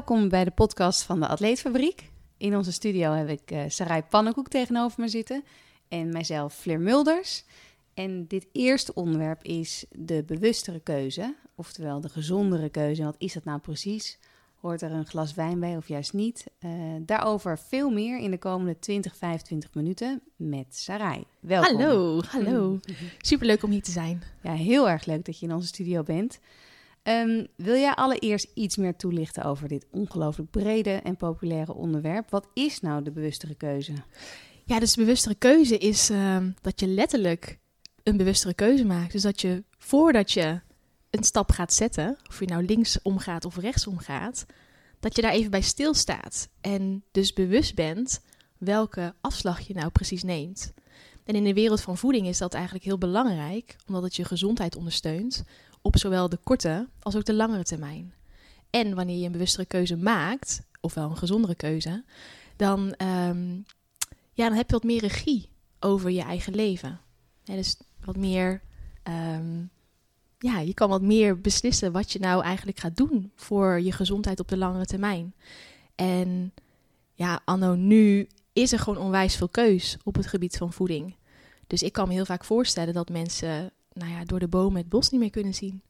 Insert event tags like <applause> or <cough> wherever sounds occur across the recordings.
Welkom bij de podcast van de Atleetfabriek. In onze studio heb ik uh, Sarai Pannenkoek tegenover me zitten en mijzelf Fleur Mulders. En dit eerste onderwerp is de bewustere keuze, oftewel de gezondere keuze. wat is dat nou precies? Hoort er een glas wijn bij of juist niet? Uh, daarover veel meer in de komende 20, 25 minuten met Sarai. Welkom. Hallo, hallo. Superleuk om hier te zijn. Ja, heel erg leuk dat je in onze studio bent. Um, wil jij allereerst iets meer toelichten over dit ongelooflijk brede en populaire onderwerp? Wat is nou de bewustere keuze? Ja, dus de bewustere keuze is uh, dat je letterlijk een bewustere keuze maakt. Dus dat je voordat je een stap gaat zetten, of je nou links omgaat of rechts omgaat, dat je daar even bij stilstaat. En dus bewust bent welke afslag je nou precies neemt. En in de wereld van voeding is dat eigenlijk heel belangrijk, omdat het je gezondheid ondersteunt op zowel de korte als ook de langere termijn. En wanneer je een bewustere keuze maakt, ofwel een gezondere keuze, dan, um, ja, dan heb je wat meer regie over je eigen leven. Ja, dus wat meer, um, ja, je kan wat meer beslissen wat je nou eigenlijk gaat doen voor je gezondheid op de langere termijn. En ja, anno nu is er gewoon onwijs veel keus op het gebied van voeding. Dus ik kan me heel vaak voorstellen dat mensen nou ja, door de bomen het bos niet meer kunnen zien.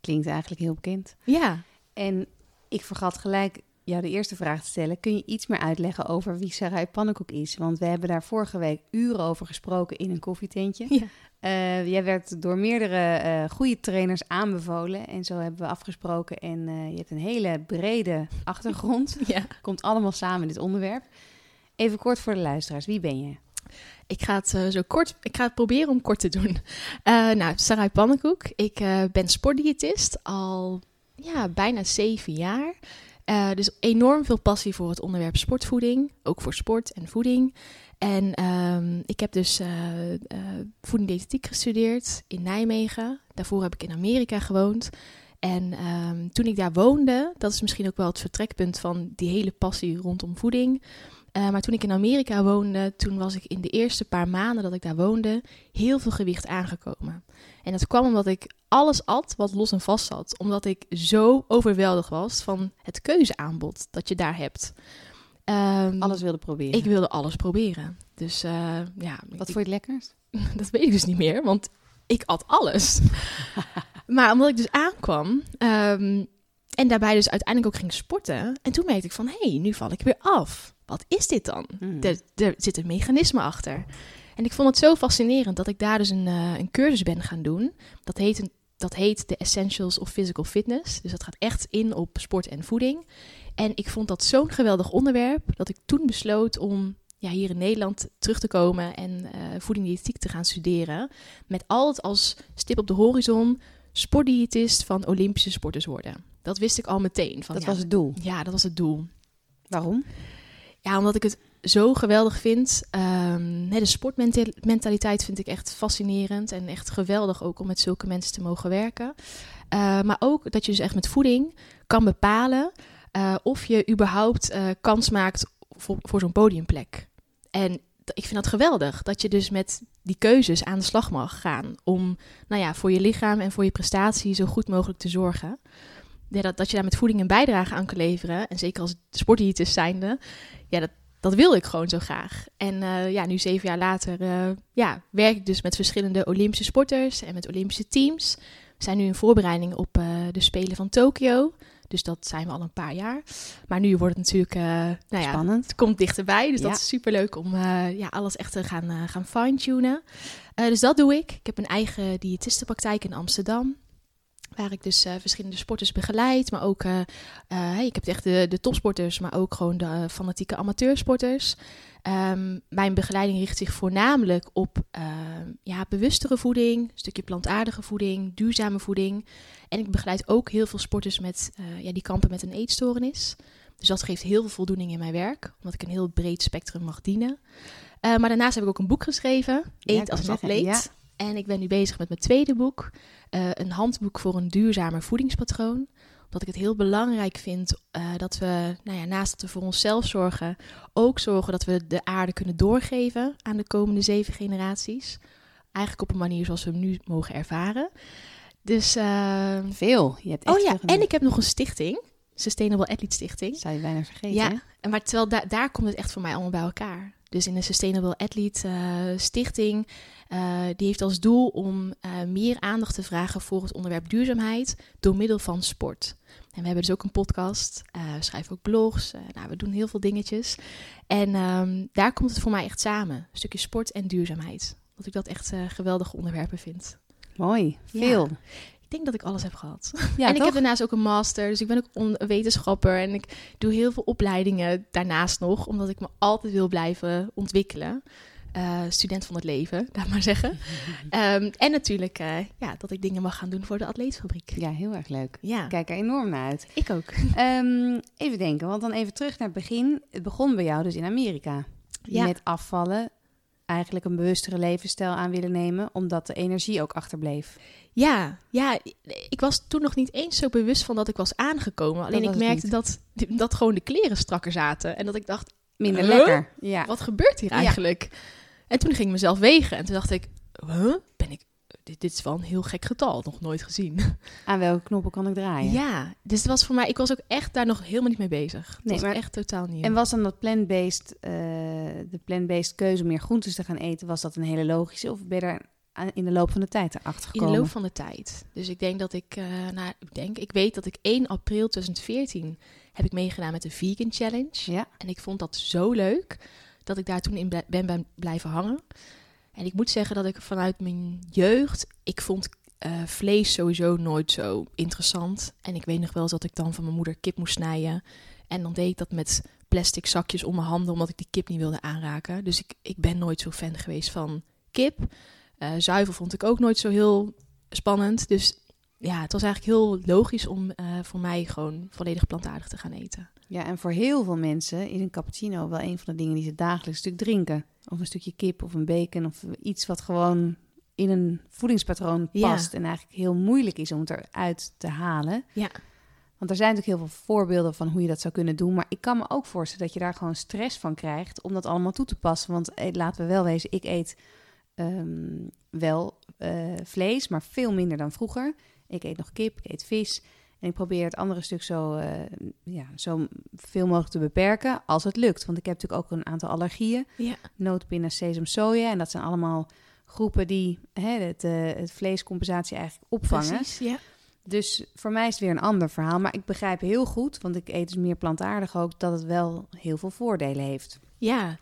Klinkt eigenlijk heel bekend. Ja. En ik vergat gelijk jou de eerste vraag te stellen. Kun je iets meer uitleggen over wie Sarai Pannenkoek is? Want we hebben daar vorige week uren over gesproken in een koffietentje. Ja. Uh, jij werd door meerdere uh, goede trainers aanbevolen. En zo hebben we afgesproken. En uh, je hebt een hele brede achtergrond. <laughs> ja. Komt allemaal samen in dit onderwerp. Even kort voor de luisteraars. Wie ben je? Ik ga het uh, zo kort, ik ga het proberen om kort te doen. Uh, nou, Sarai Pannenkoek. Ik uh, ben sportdiëtist al ja, bijna zeven jaar. dus enorm veel passie voor het onderwerp sportvoeding. Ook voor sport en voeding. En um, ik heb dus voedingdiëtetiek gestudeerd in Nijmegen. Daarvoor heb ik in Amerika gewoond. En um, toen ik daar woonde, dat is misschien ook wel het vertrekpunt van die hele passie rondom voeding. Uh, maar toen ik in Amerika woonde, toen was ik in de eerste paar maanden dat ik daar woonde, heel veel gewicht aangekomen. En dat kwam omdat ik alles at wat los en vast zat. Omdat ik zo overweldigd was van het keuzeaanbod dat je daar hebt. Um, alles wilde proberen. Ik wilde alles proberen. Dus uh, ja. Wat vond je het lekkerst? <laughs> dat weet ik dus niet meer, want ik at alles. <laughs> maar omdat ik dus aankwam um, en daarbij dus uiteindelijk ook ging sporten. En toen merkte ik van, hé, hey, nu val ik weer af wat is dit dan? Hmm. Er, er, zit een mechanisme achter. En ik vond het zo fascinerend dat ik daar dus een, uh, een cursus ben gaan doen. Dat heet, een, dat heet de Essentials of Physical Fitness. Dus dat gaat echt in op sport en voeding. En ik vond dat zo'n geweldig onderwerp dat ik toen besloot om ja, hier in Nederland terug te komen en uh, voedingdiëtiek te gaan studeren. Met altijd als stip op de horizon sportdiëtist van Olympische sporters worden. Dat wist ik al meteen. Van, dat ja, was het doel? Ja, dat was het doel. Waarom? Ja, omdat ik het zo geweldig vind. Um, de sportmentaliteit vind ik echt fascinerend en echt geweldig ook om met zulke mensen te mogen werken. Uh, maar ook dat je dus echt met voeding kan bepalen uh, of je überhaupt uh, kans maakt voor, voor zo'n podiumplek. En ik vind dat geweldig, dat je dus met die keuzes aan de slag mag gaan om nou ja, voor je lichaam en voor je prestatie zo goed mogelijk te zorgen. Ja, dat, dat je daar met voeding een bijdrage aan kan leveren. En zeker als sportdiëtist zijnde, ja, dat, dat wil ik gewoon zo graag. En uh, ja, nu zeven jaar later uh, ja, werk ik dus met verschillende Olympische sporters en met Olympische teams. We zijn nu in voorbereiding op uh, de Spelen van Tokio. Dus dat zijn we al een paar jaar. Maar nu wordt het natuurlijk nou ja, spannend. Het komt dichterbij. Dus ja. dat is super leuk om ja, alles echt te gaan, gaan fine-tunen. dus dat doe ik. Ik heb een eigen diëtistenpraktijk in Amsterdam. Waar ik dus verschillende sporters begeleid. Maar ook, ik heb echt de, de topsporters, maar ook gewoon de fanatieke amateursporters. Um, mijn begeleiding richt zich voornamelijk op ja, bewustere voeding, een stukje plantaardige voeding, duurzame voeding. En ik begeleid ook heel veel sporters met, ja, die kampen met een eetstoornis. Dus dat geeft heel veel voldoening in mijn werk, omdat ik een heel breed spectrum mag dienen. maar daarnaast heb ik ook een boek geschreven, Eet ja, als een atleet. Ja. En ik ben nu bezig met mijn tweede boek. Uh, een handboek voor een duurzamer voedingspatroon. Omdat ik het heel belangrijk vind uh, dat we, nou ja, naast dat we voor onszelf zorgen, ook zorgen dat we de aarde kunnen doorgeven aan de komende zeven generaties. Eigenlijk op een manier zoals we hem nu mogen ervaren. Dus uh, veel. Je hebt echt oh ja, en ik heb nog een stichting. Sustainable Athlete Stichting. Zou je bijna vergeten. Ja, en maar terwijl da- daar komt het echt voor mij allemaal bij elkaar. Dus in de Sustainable Athlete eh, Stichting, eh, die heeft als doel om eh, meer aandacht te vragen voor het onderwerp duurzaamheid door middel van sport. En we hebben dus ook een podcast, we schrijven ook blogs, nou, we doen heel veel dingetjes. En ehm, daar komt het voor mij echt samen, een stukje sport en duurzaamheid. Dat ik dat echt geweldige onderwerpen vind. Mooi, Ja. veel. Ik denk dat ik alles heb gehad. Ja, <laughs> en ik heb daarnaast ook een master, dus ik ben ook wetenschapper en ik doe heel veel opleidingen daarnaast nog, omdat ik me altijd wil blijven ontwikkelen. Eh, student van het leven, <laughs> laat maar zeggen. <laughs> Ehm, en natuurlijk eh, ja, dat ik dingen mag gaan doen voor de atleetfabriek. Ja, heel erg leuk. Ja, Ik kijk er enorm naar uit. ik ook. Ehm, even denken, want dan even terug naar het begin. Het begon bij jou dus in Amerika. Ja. Met afvallen, eigenlijk een bewustere levensstijl aan willen nemen, omdat de energie ook achterbleef. Ja, ja, ik was toen nog niet eens zo bewust van dat ik was aangekomen. Alleen ik merkte dat, dat gewoon de kleren strakker zaten. En dat ik dacht, Minder Huh? lekker. Ja. wat gebeurt hier Ja. eigenlijk? En toen ging ik mezelf wegen en toen dacht ik, huh? Dit, dit is wel een heel gek getal, nog nooit gezien. <laughs> Aan welke knoppen kan ik draaien? Ja, dus het was voor mij, ik was ook echt daar nog helemaal niet mee bezig. Het Nee, was maar- echt totaal nieuw. En was dan dat plant-based, eh, de plant-based keuze om meer groentes te gaan eten, was dat een hele logische? Of ben je daar in de loop van de tijd erachter in gekomen? de loop van de tijd. Dus ik denk dat ik, eh nou, ik denk, ik weet dat ik 1 april 2014 heb ik meegedaan met de Vegan Challenge. Ja, En ik vond dat zo leuk dat ik daar toen in ben blijven hangen. En ik moet zeggen dat ik vanuit mijn jeugd, ik vond eh, vlees sowieso nooit zo interessant. En ik weet nog wel dat ik dan van mijn moeder kip moest snijden. En dan deed ik dat met plastic zakjes om mijn handen, omdat ik die kip niet wilde aanraken. Dus ik, ik ben nooit zo fan geweest van kip. Eh, zuivel vond ik ook nooit zo heel spannend. Dus ja, het was eigenlijk heel logisch om eh, voor mij gewoon volledig plantaardig te gaan eten. Ja, en voor heel veel mensen is een cappuccino wel een van de dingen die ze dagelijks stuk drinken. Of een stukje kip of een bacon of iets wat gewoon in een voedingspatroon Ja. past. En eigenlijk heel moeilijk is om het eruit te halen. Ja. Want er zijn natuurlijk heel veel voorbeelden van hoe je dat zou kunnen doen. Maar ik kan me ook voorstellen dat je daar gewoon stress van krijgt om dat allemaal toe te passen. Want eh, laten we wel wezen, ik eet ehm, wel eh, vlees, maar veel minder dan vroeger. Ik eet nog kip, ik eet vis. En ik probeer het andere stuk zo, eh, ja, zo veel mogelijk te beperken als het lukt. Want ik heb natuurlijk ook een aantal allergieën. Ja. Nootbinnen, sesam, soja. En dat zijn allemaal groepen die hè, het, eh, het vleescompensatie eigenlijk opvangen. Precies, ja. Dus voor mij is het weer een ander verhaal. Maar ik begrijp heel goed, want ik eet dus meer plantaardig ook, dat het wel heel veel voordelen heeft. Ja,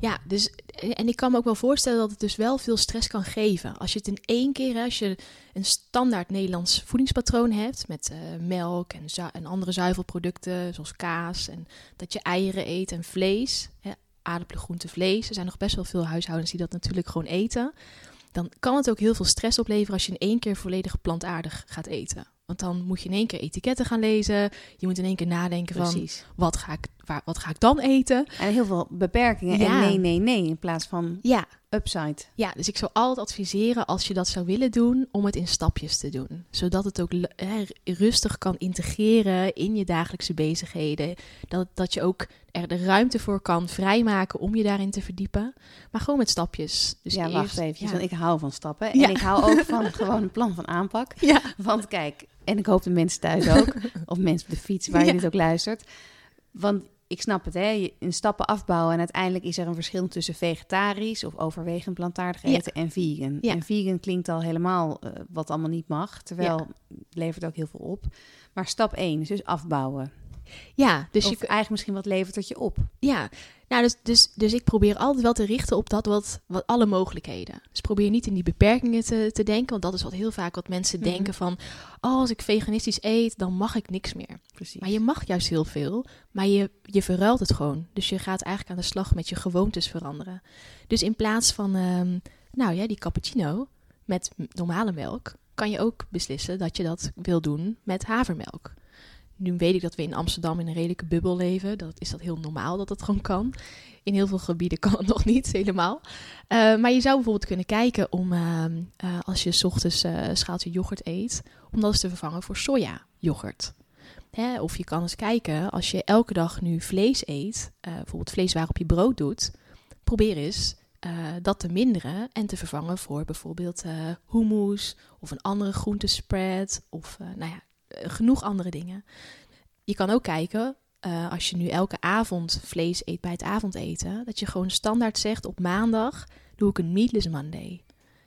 ja, dus en ik kan me ook wel voorstellen dat het dus wel veel stress kan geven. Als je het in één keer, als je een standaard Nederlands voedingspatroon hebt met eh, melk en, zu- en andere zuivelproducten zoals kaas en dat je eieren eet en vlees, hè, aardappelen, vlees. Er zijn nog best wel veel huishoudens die dat natuurlijk gewoon eten. Dan kan het ook heel veel stress opleveren als je in één keer volledig plantaardig gaat eten. Want dan moet je in één keer etiketten gaan lezen. Je moet in één keer nadenken van wat ga ik, waar, wat ga ik dan eten? En heel veel beperkingen. Ja. En nee, nee, nee. In plaats van Ja, upside. Ja, dus ik zou altijd adviseren als je dat zou willen doen, om het in stapjes te doen. Zodat het ook rustig kan integreren in je dagelijkse bezigheden. Dat, dat je ook er de ruimte voor kan vrijmaken om je daarin te verdiepen. Maar gewoon met stapjes. Dus ja, eerst- wacht even. Ja. Want ik hou van stappen. En Ja. ik hou ook van <laughs> gewoon een plan van aanpak. ja. Want kijk, en ik hoop de mensen thuis ook. <laughs> of mensen op de fiets waar je dit ook luistert. Want ik snap het, hè. In stappen afbouwen. En uiteindelijk is er een verschil tussen vegetarisch of overwegend plantaardig Ja. eten en vegan. Ja. En vegan klinkt al helemaal eh, wat allemaal niet mag. Terwijl het levert ook heel veel op. Maar stap 1 is dus afbouwen. Ja, dus of je, eigenlijk misschien wat levert het je op. Ja, nou, dus, dus, dus ik probeer altijd wel te richten op dat wat, wat alle mogelijkheden. Dus probeer niet in die beperkingen te, te denken, want dat is wat heel vaak wat mensen Mhm. denken van, oh, als ik veganistisch eet, dan mag ik niks meer. Precies. Maar je mag juist heel veel, maar je, je verruilt het gewoon. Dus je gaat eigenlijk aan de slag met je gewoontes veranderen. Dus in plaats van, ehm, nou ja, die cappuccino met normale melk, kan je ook beslissen dat je dat wil doen met havermelk. Nu weet ik dat we in Amsterdam in een redelijke bubbel leven. Dat is dat heel normaal dat het gewoon kan. In heel veel gebieden <laughs> kan het nog niet helemaal. Eh, maar je zou bijvoorbeeld kunnen kijken om, ehm, eh, als je 's ochtends eh, een schaaltje yoghurt eet, om dat eens te vervangen voor soja yoghurt. Hè, of je kan eens kijken, als je elke dag nu vlees eet, eh, bijvoorbeeld vlees waarop je brood doet, probeer eens eh, dat te minderen en te vervangen voor bijvoorbeeld eh hummus of een andere groentespread of eh, nou ja, eh, genoeg andere dingen. je kan ook kijken, eh, als je nu elke avond vlees eet bij het avondeten, dat je gewoon standaard zegt op maandag doe ik een Meatless Monday.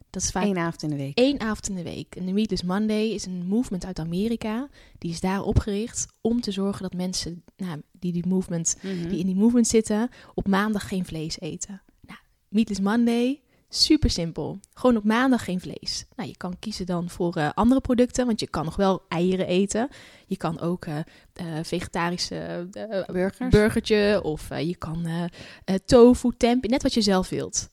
Dat is vaak Eén avond in de week. één avond in de week. En de Meatless Monday is een movement uit Amerika. Die is daar opgericht om te zorgen dat mensen nou, die, die, movement, Mhm. die in die movement zitten, op maandag geen vlees eten. Nou, Meatless Monday, super simpel. Gewoon op maandag geen vlees. Nou, je kan kiezen dan voor eh, andere producten, want je kan nog wel eieren eten. Je kan ook eh, vegetarische Burgers. burgertje of je kan tofu, tempeh, net wat je zelf wilt.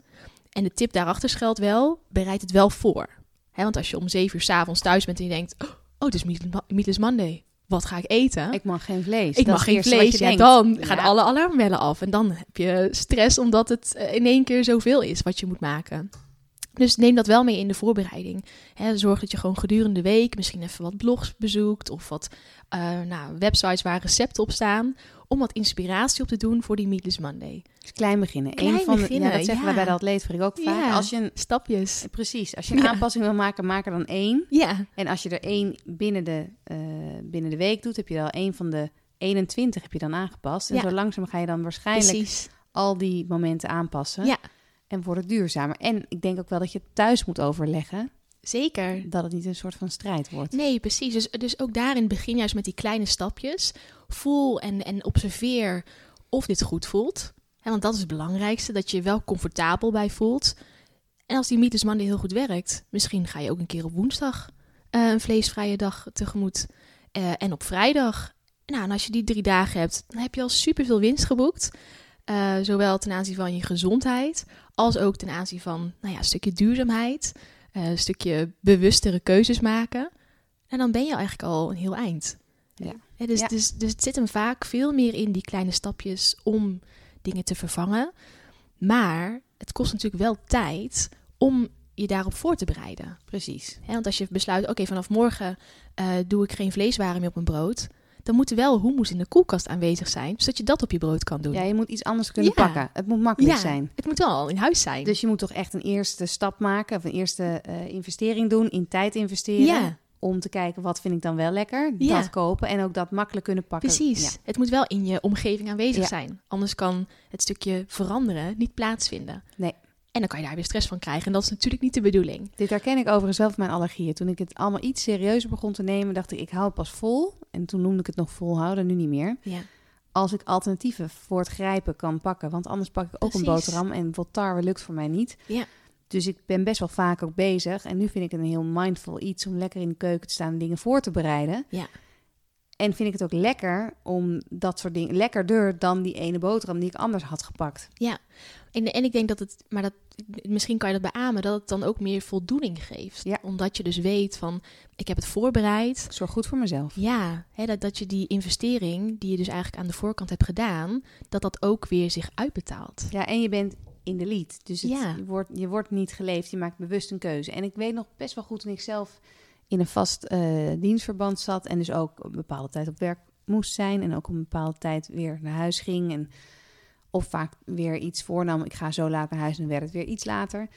En de tip daarachter schuilt wel, bereid het wel voor. Want als je om zeven uur s'avons thuis bent en je denkt, oh, het is Meatless Monday, wat ga ik eten? Ik mag geen vlees. Ik Dat mag geen vlees. Ja, denkt. dan Ja. gaan alle alarmbellen af. En dan heb je stress omdat het eh, in één keer zoveel is wat je moet maken. Dus neem dat wel mee in de voorbereiding. Zorg dat je gewoon gedurende de week misschien even wat blogs bezoekt of wat eh, nou, websites waar recepten op staan. Om wat inspiratie op te doen voor die Meatless Monday. Dus klein beginnen. Klein Eén van de, beginnen, ja, dat zeggen ja. wij bij de ook vaak. Ja. Als je een, Stapjes. precies, als je een Ja. aanpassing wil maken, maak er dan één. Ja, En als je er één binnen de, eh, binnen de week doet, heb je al één van de 21 heb je dan aangepast. En zo langzaam ga je dan waarschijnlijk precies. al die momenten aanpassen. Ja. En wordt het duurzamer. En ik denk ook wel dat je het thuis moet overleggen. Zeker. Dat het niet een soort van strijd wordt. Nee, precies. Dus, dus ook daarin begin juist met die kleine stapjes. Voel en, en observeer of dit goed voelt. Hè, want dat is het belangrijkste, dat je je wel comfortabel bij voelt. En als die Meatless Monday heel goed werkt, misschien ga je ook een keer op woensdag eh, een vleesvrije dag tegemoet. Eh, en op vrijdag. Nou, en als je die drie dagen hebt, dan heb je al superveel winst geboekt. Eh, zowel ten aanzien van je gezondheid, als ook ten aanzien van nou ja, een stukje duurzaamheid. eh, een stukje bewustere keuzes maken. En dan ben je eigenlijk al een heel eind. Ja. Hè, dus, Ja. Dus, dus het zit hem vaak veel meer in die kleine stapjes om dingen te vervangen. Maar het kost natuurlijk wel tijd om je daarop voor te bereiden. Precies. Want als je besluit, oké, vanaf morgen eh, doe ik geen vleeswaren meer op mijn brood. Dan moet wel hummus in de koelkast aanwezig zijn, zodat je dat op je brood kan doen. Ja, je moet iets anders kunnen Ja. pakken. Het moet makkelijk Ja, zijn. Het moet wel al in huis zijn. Dus je moet toch echt een eerste stap maken, of een eerste eh, investering doen, in tijd investeren. ja, Om te kijken wat vind ik dan wel lekker. Dat kopen en ook dat makkelijk kunnen pakken. precies. Het moet wel in je omgeving aanwezig zijn. Anders kan het stukje veranderen niet plaatsvinden. Nee. En dan kan je daar weer stress van krijgen. En dat is natuurlijk niet de bedoeling. Dit herken ik overigens zelf mijn allergieën. Toen ik het allemaal iets serieuzer begon te nemen, dacht ik, ik hou het pas vol. En toen noemde ik het nog volhouden, nu niet meer. Ja, Als ik alternatieven voor het grijpen kan pakken. Want anders pak ik ook een boterham en bijvoorbeeld tarwe lukt voor mij niet. Ja. Dus ik ben best wel vaak ook bezig. En nu vind ik het een heel mindful iets om lekker in de keuken te staan en dingen voor te bereiden. Ja. En vind ik het ook lekker om dat soort dingen lekkerder dan die ene boterham die ik anders had gepakt. En, en ik denk dat het, maar dat, misschien kan je dat beamen, dat het dan ook meer voldoening geeft. Ja. Omdat je dus weet van, ik heb het voorbereid. Ik zorg goed voor mezelf. Ja, hè, dat, dat je die investering, die je dus eigenlijk aan de voorkant hebt gedaan, dat dat ook weer zich uitbetaalt. Ja, en je bent in de lead. Dus het, Ja. je, wordt, je wordt niet geleefd, je maakt bewust een keuze. En ik weet nog best wel goed toen ik zelf in een vast eh, dienstverband zat... en dus ook een bepaalde tijd op werk moest zijn... en ook een bepaalde tijd weer naar huis ging... En, of vaak weer iets voornam, ik ga zo laat naar huis en werd het weer iets later...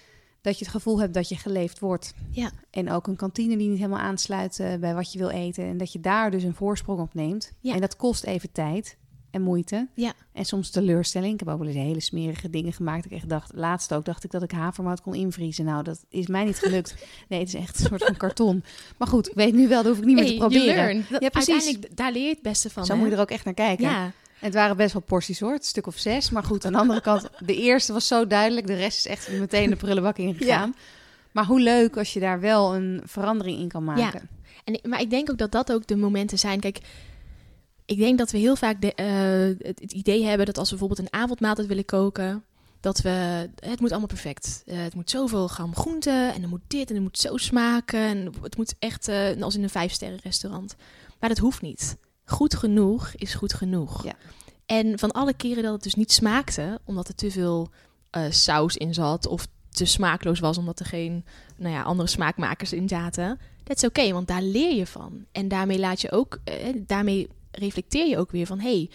dat je het gevoel hebt dat je geleefd wordt. Ja. En ook een kantine die niet helemaal aansluit eh, bij wat je wil eten... en dat je daar dus een voorsprong op neemt. Ja. En dat kost even tijd en moeite. Ja. En soms teleurstelling. Ik heb ook wel eens hele smerige dingen gemaakt. Ik echt dacht, laatst ook dacht ik dat ik havermout kon invriezen. Nou, dat is mij niet gelukt. <laughs> Nee, het is echt een soort van karton. Maar goed, ik weet nu wel, dat hoef ik niet meer te proberen. Ja, precies. Uiteindelijk, daar leer je het beste van. Zo hè? moet je er ook echt naar kijken. Ja, het waren best wel porties hoor, stuk of zes. Maar goed, aan de andere kant, de eerste was zo duidelijk. De rest is echt meteen de prullenbak ingegaan. Maar hoe leuk als je daar wel een verandering in kan maken. En, ik- maar ik denk ook dat dat ook de momenten zijn. Kijk, ik denk dat we heel vaak de, eh, het, het idee hebben dat als we bijvoorbeeld een avondmaaltijd willen koken, dat we het moet allemaal perfect. Eh, het moet zoveel gram groente en dan moet dit en het moet zo smaken en het moet echt eh, als in een vijf sterren restaurant. Maar dat hoeft niet. Goed genoeg is goed genoeg. Ja. En van alle keren dat het dus niet smaakte, omdat er te veel eh, saus in zat of te smaakloos was omdat er geen nou ja, andere smaakmakers in zaten. Dat is oké, want daar leer je van. En daarmee laat je ook, eh, daarmee reflecteer je ook weer van, hey,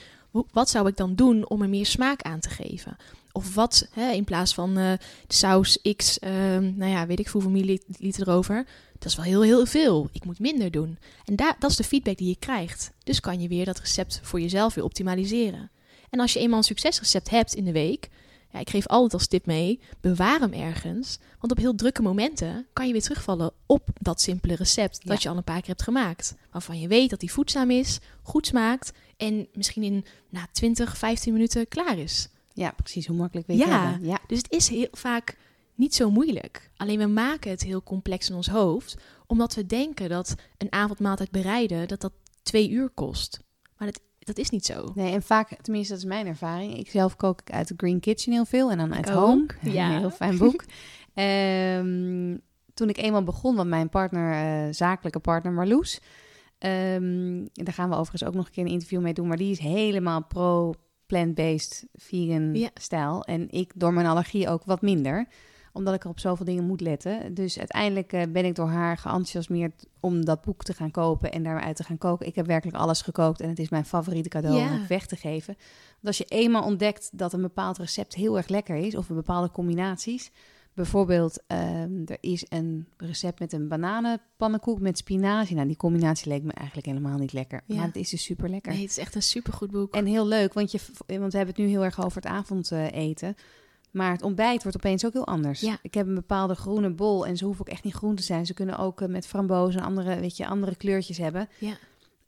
wat zou ik dan doen om er meer smaak aan te geven? Of wat, hè, in plaats van eh, saus X, ehm, nou ja, weet ik hoeveel milliliter erover, dat is wel heel, heel veel. Ik moet minder doen. En dat is de feedback die je krijgt. Dus kan je weer dat recept voor jezelf weer optimaliseren. En als je eenmaal een succesrecept hebt in de week, ja, ik geef altijd als tip mee, bewaar hem ergens. Want op heel drukke momenten kan je weer terugvallen op dat simpele recept dat je al een paar keer hebt gemaakt. Waarvan je weet dat die voedzaam is, goed smaakt en misschien in na 20, 15 minuten klaar is. Ja, precies. Hoe makkelijk weet je Ja. Ja, Dus het is heel vaak niet zo moeilijk. Alleen we maken het heel complex in ons hoofd, omdat we denken dat een avondmaaltijd bereiden dat dat twee uur kost. Maar dat, dat is niet zo. Nee, en vaak, tenminste dat is mijn ervaring. Ik zelf kook ik uit de Green Kitchen heel veel en dan uit Home. <laughs> ja. Een heel fijn boek. <laughs> Ehm, toen ik eenmaal begon, want mijn partner, eh, zakelijke partner Marloes, ehm, daar gaan we overigens ook nog een keer een interview mee doen, maar die is helemaal pro plant-based vegan Ja. stijl. En ik door mijn allergie ook wat minder omdat ik er op zoveel dingen moet letten. Dus uiteindelijk eh, ben ik door haar geenthousiasmeerd om dat boek te gaan kopen en daaruit te gaan koken. Ik heb werkelijk alles gekookt en het is mijn favoriete cadeau Ja. om het weg te geven. Want als je eenmaal ontdekt dat een bepaald recept heel erg lekker is, of een bepaalde combinaties. Bijvoorbeeld, ehm, er is een recept met een bananenpannenkoek met spinazie. Nou, die combinatie leek me eigenlijk helemaal niet lekker. Ja. Maar het is dus super lekker. Nee, het is echt een supergoed boek. En heel leuk, want, je, want we hebben het nu heel erg over het avondeten. Maar het ontbijt wordt opeens ook heel anders. Ja. Ik heb een bepaalde groene bol en ze hoeven ook echt niet groen te zijn. Ze kunnen ook eh, met frambozen en andere, weet je, andere kleurtjes hebben. Ja.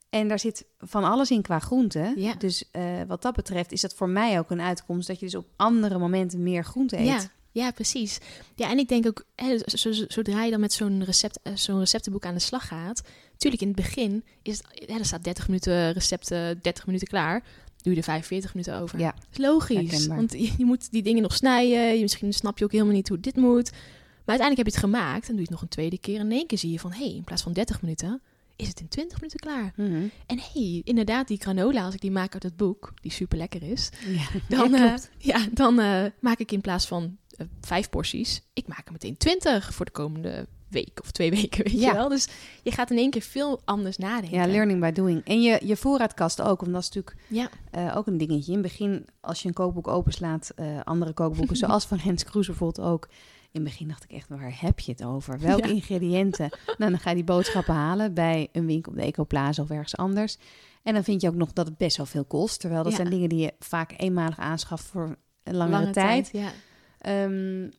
En daar zit van alles in qua groente. Ja. Dus eh, wat dat betreft is dat voor mij ook een uitkomst... dat je dus op andere momenten meer groente eet. Ja, ja, precies. Ja, en ik denk ook, hè, zo- zodra je dan met zo'n recept, eh, zo'n receptenboek aan de slag gaat, natuurlijk in het begin is het, hè, er staat 30 minuten recepten, 30 minuten klaar. Er 45 minuten over. Ja. Dat is logisch. Herkenbaar. Want je, je moet die dingen nog snijden. Je, misschien snap je ook helemaal niet hoe dit moet. Maar uiteindelijk heb je het gemaakt. En doe je het nog een tweede keer. En in één keer zie je van... hé, hey, in plaats van 30 minuten... is het in 20 minuten klaar. Mhm. En hé, hey, inderdaad, die granola... als ik die maak uit het boek... die super lekker is... ja. <laughs> dan, Ja, eh, ja, dan eh, maak ik in plaats van eh, vijf porties... ik maak er meteen 20 voor de komende week of twee <laughs> weken, weet Ja. je wel. Dus je gaat in één keer veel anders nadenken. ja, learning by doing. En je, je voorraadkast ook, want dat is natuurlijk Ja, eh, ook een dingetje. In het begin, als je een kookboek openslaat, eh, andere kookboeken, <laughs> zoals van Rens Kroes bijvoorbeeld ook. In het begin dacht ik echt, waar heb je het over? Welke Ja. ingrediënten? <laughs> nou, dan ga je die boodschappen halen bij een winkel op de Ecoplaza of ergens anders. En dan vind je ook nog dat het best wel veel kost. Terwijl dat Ja. zijn dingen die je vaak eenmalig aanschaft voor een langere tijd. Ja. Ehm,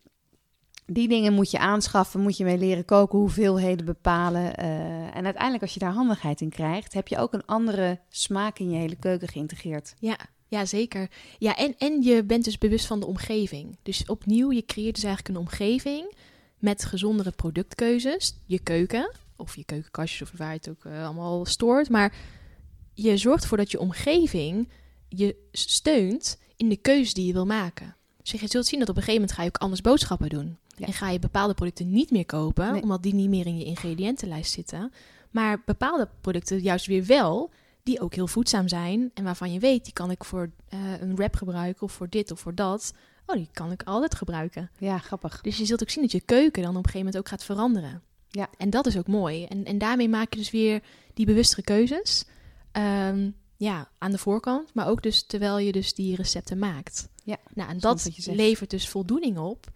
die dingen moet je aanschaffen, moet je mee leren koken, hoeveelheden bepalen. eh, en uiteindelijk, als je daar handigheid in krijgt, heb je ook een andere smaak in je hele keuken geïntegreerd. Ja, ja, zeker. Ja, en, en je bent dus bewust van de omgeving. Dus opnieuw, je creëert dus eigenlijk een omgeving met gezondere productkeuzes. Je keuken, of je keukenkastjes, of waar je het ook eh, allemaal stoort. Maar je zorgt ervoor dat je omgeving je steunt in de keuzes die je wil maken. Dus je zult zien dat op een gegeven moment ga je ook anders boodschappen doen. Ja. En ga je bepaalde producten niet meer kopen, Nee. omdat die niet meer in je ingrediëntenlijst zitten. Maar bepaalde producten juist weer wel, die ook heel voedzaam zijn. En waarvan je weet, die kan ik voor eh, een wrap gebruiken of voor dit of voor dat. Oh, die kan ik altijd gebruiken. Ja, grappig. Dus je zult ook zien dat je keuken dan op een gegeven moment ook gaat veranderen. Ja. En dat is ook mooi. En, en daarmee maak je dus weer die bewustere keuzes. Ehm, ja, aan de voorkant, maar ook dus terwijl je dus die recepten maakt. Ja, Nou, en dat levert dus voldoening op.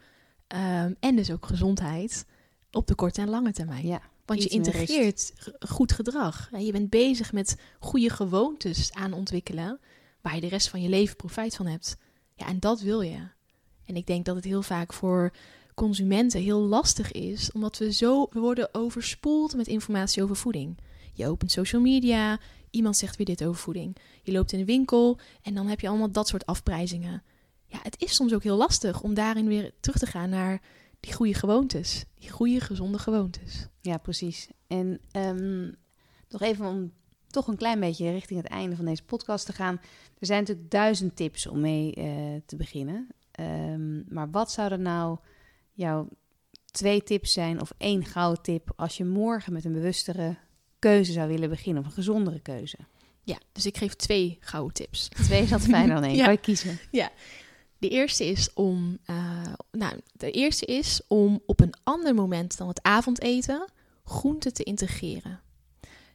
Ehm, en dus ook gezondheid op de korte en lange termijn. Ja, Want je integreert goed gedrag. Ja, je bent bezig met goede gewoontes aan ontwikkelen, waar je de rest van je leven profijt van hebt. Ja, en dat wil je. En ik denk dat het heel vaak voor consumenten heel lastig is, omdat we zo we worden overspoeld met informatie over voeding. Je opent social media, iemand zegt weer dit over voeding. Je loopt in een winkel en dan heb je allemaal dat soort afprijzingen. Ja, het is soms ook heel lastig om daarin weer terug te gaan naar die goede gewoontes. Die goede, gezonde gewoontes. ja precies. En ehm, nog even om toch een klein beetje richting het einde van deze podcast te gaan. Er zijn natuurlijk duizend tips om mee eh, te beginnen. Ehm, maar wat zouden nou jouw twee tips zijn of één gouden tip als je morgen met een bewustere keuze zou willen beginnen of een gezondere keuze? Ja, dus ik geef twee gouden tips. <laughs> Twee is altijd fijner dan één. <laughs> Ja. Kan je kiezen? De eerste is om, eh, nou, de eerste is om op een ander moment dan het avondeten groenten te integreren.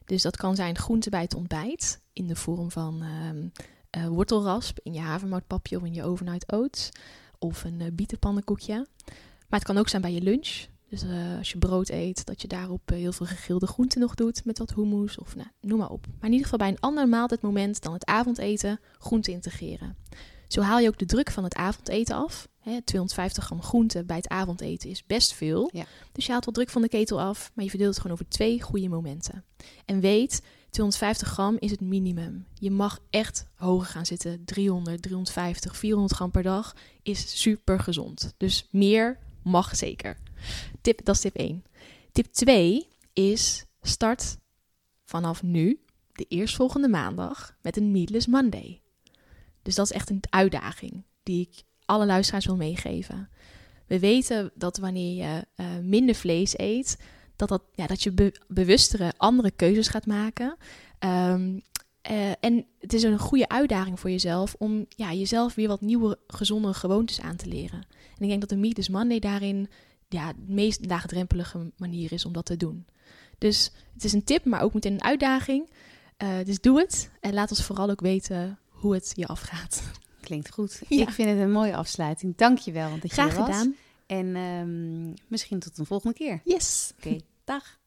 Dus dat kan zijn groenten bij het ontbijt in de vorm van ehm, eh, wortelrasp in je havermoutpapje of in je overnight oats of een eh, bietenpannenkoekje. Maar het kan ook zijn bij je lunch Dus eh, als je brood eet, dat je daarop eh, heel veel gegrilde groenten nog doet met wat hummus of nou, noem maar op. Maar in ieder geval bij een ander maaltijdmoment dan het avondeten groenten integreren. Zo haal je ook de druk van het avondeten af. Hè, 250 gram groente bij het avondeten is best veel. Ja. Dus je haalt wel druk van de ketel af, maar je verdeelt het gewoon over twee goede momenten. En weet, 250 gram is het minimum. Je mag echt hoger gaan zitten. 300, 350, 400 gram per dag is super gezond. Dus meer mag zeker. Tip, dat is tip 1. Tip 2 is start vanaf nu, de eerstvolgende maandag, met een Meatless Monday. Dus dat is echt een uitdaging die ik alle luisteraars wil meegeven. We weten dat wanneer je uh, minder vlees eet, dat, dat, ja, dat je be bewustere andere keuzes gaat maken. Um, uh, en het is een goede uitdaging voor jezelf om ja, jezelf weer wat nieuwe gezonde gewoontes aan te leren. En ik denk dat de Meatless Monday daarin ja, de meest laagdrempelige manier is om dat te doen. Dus het is een tip, maar ook meteen een uitdaging. Uh, dus doe het en laat ons vooral ook weten hoe het je afgaat. Klinkt goed. <laughs> Ja. Ik vind het een mooie afsluiting. Dank je wel. Graag gedaan. En um, misschien tot een volgende keer. Yes. Oké, okay. dag.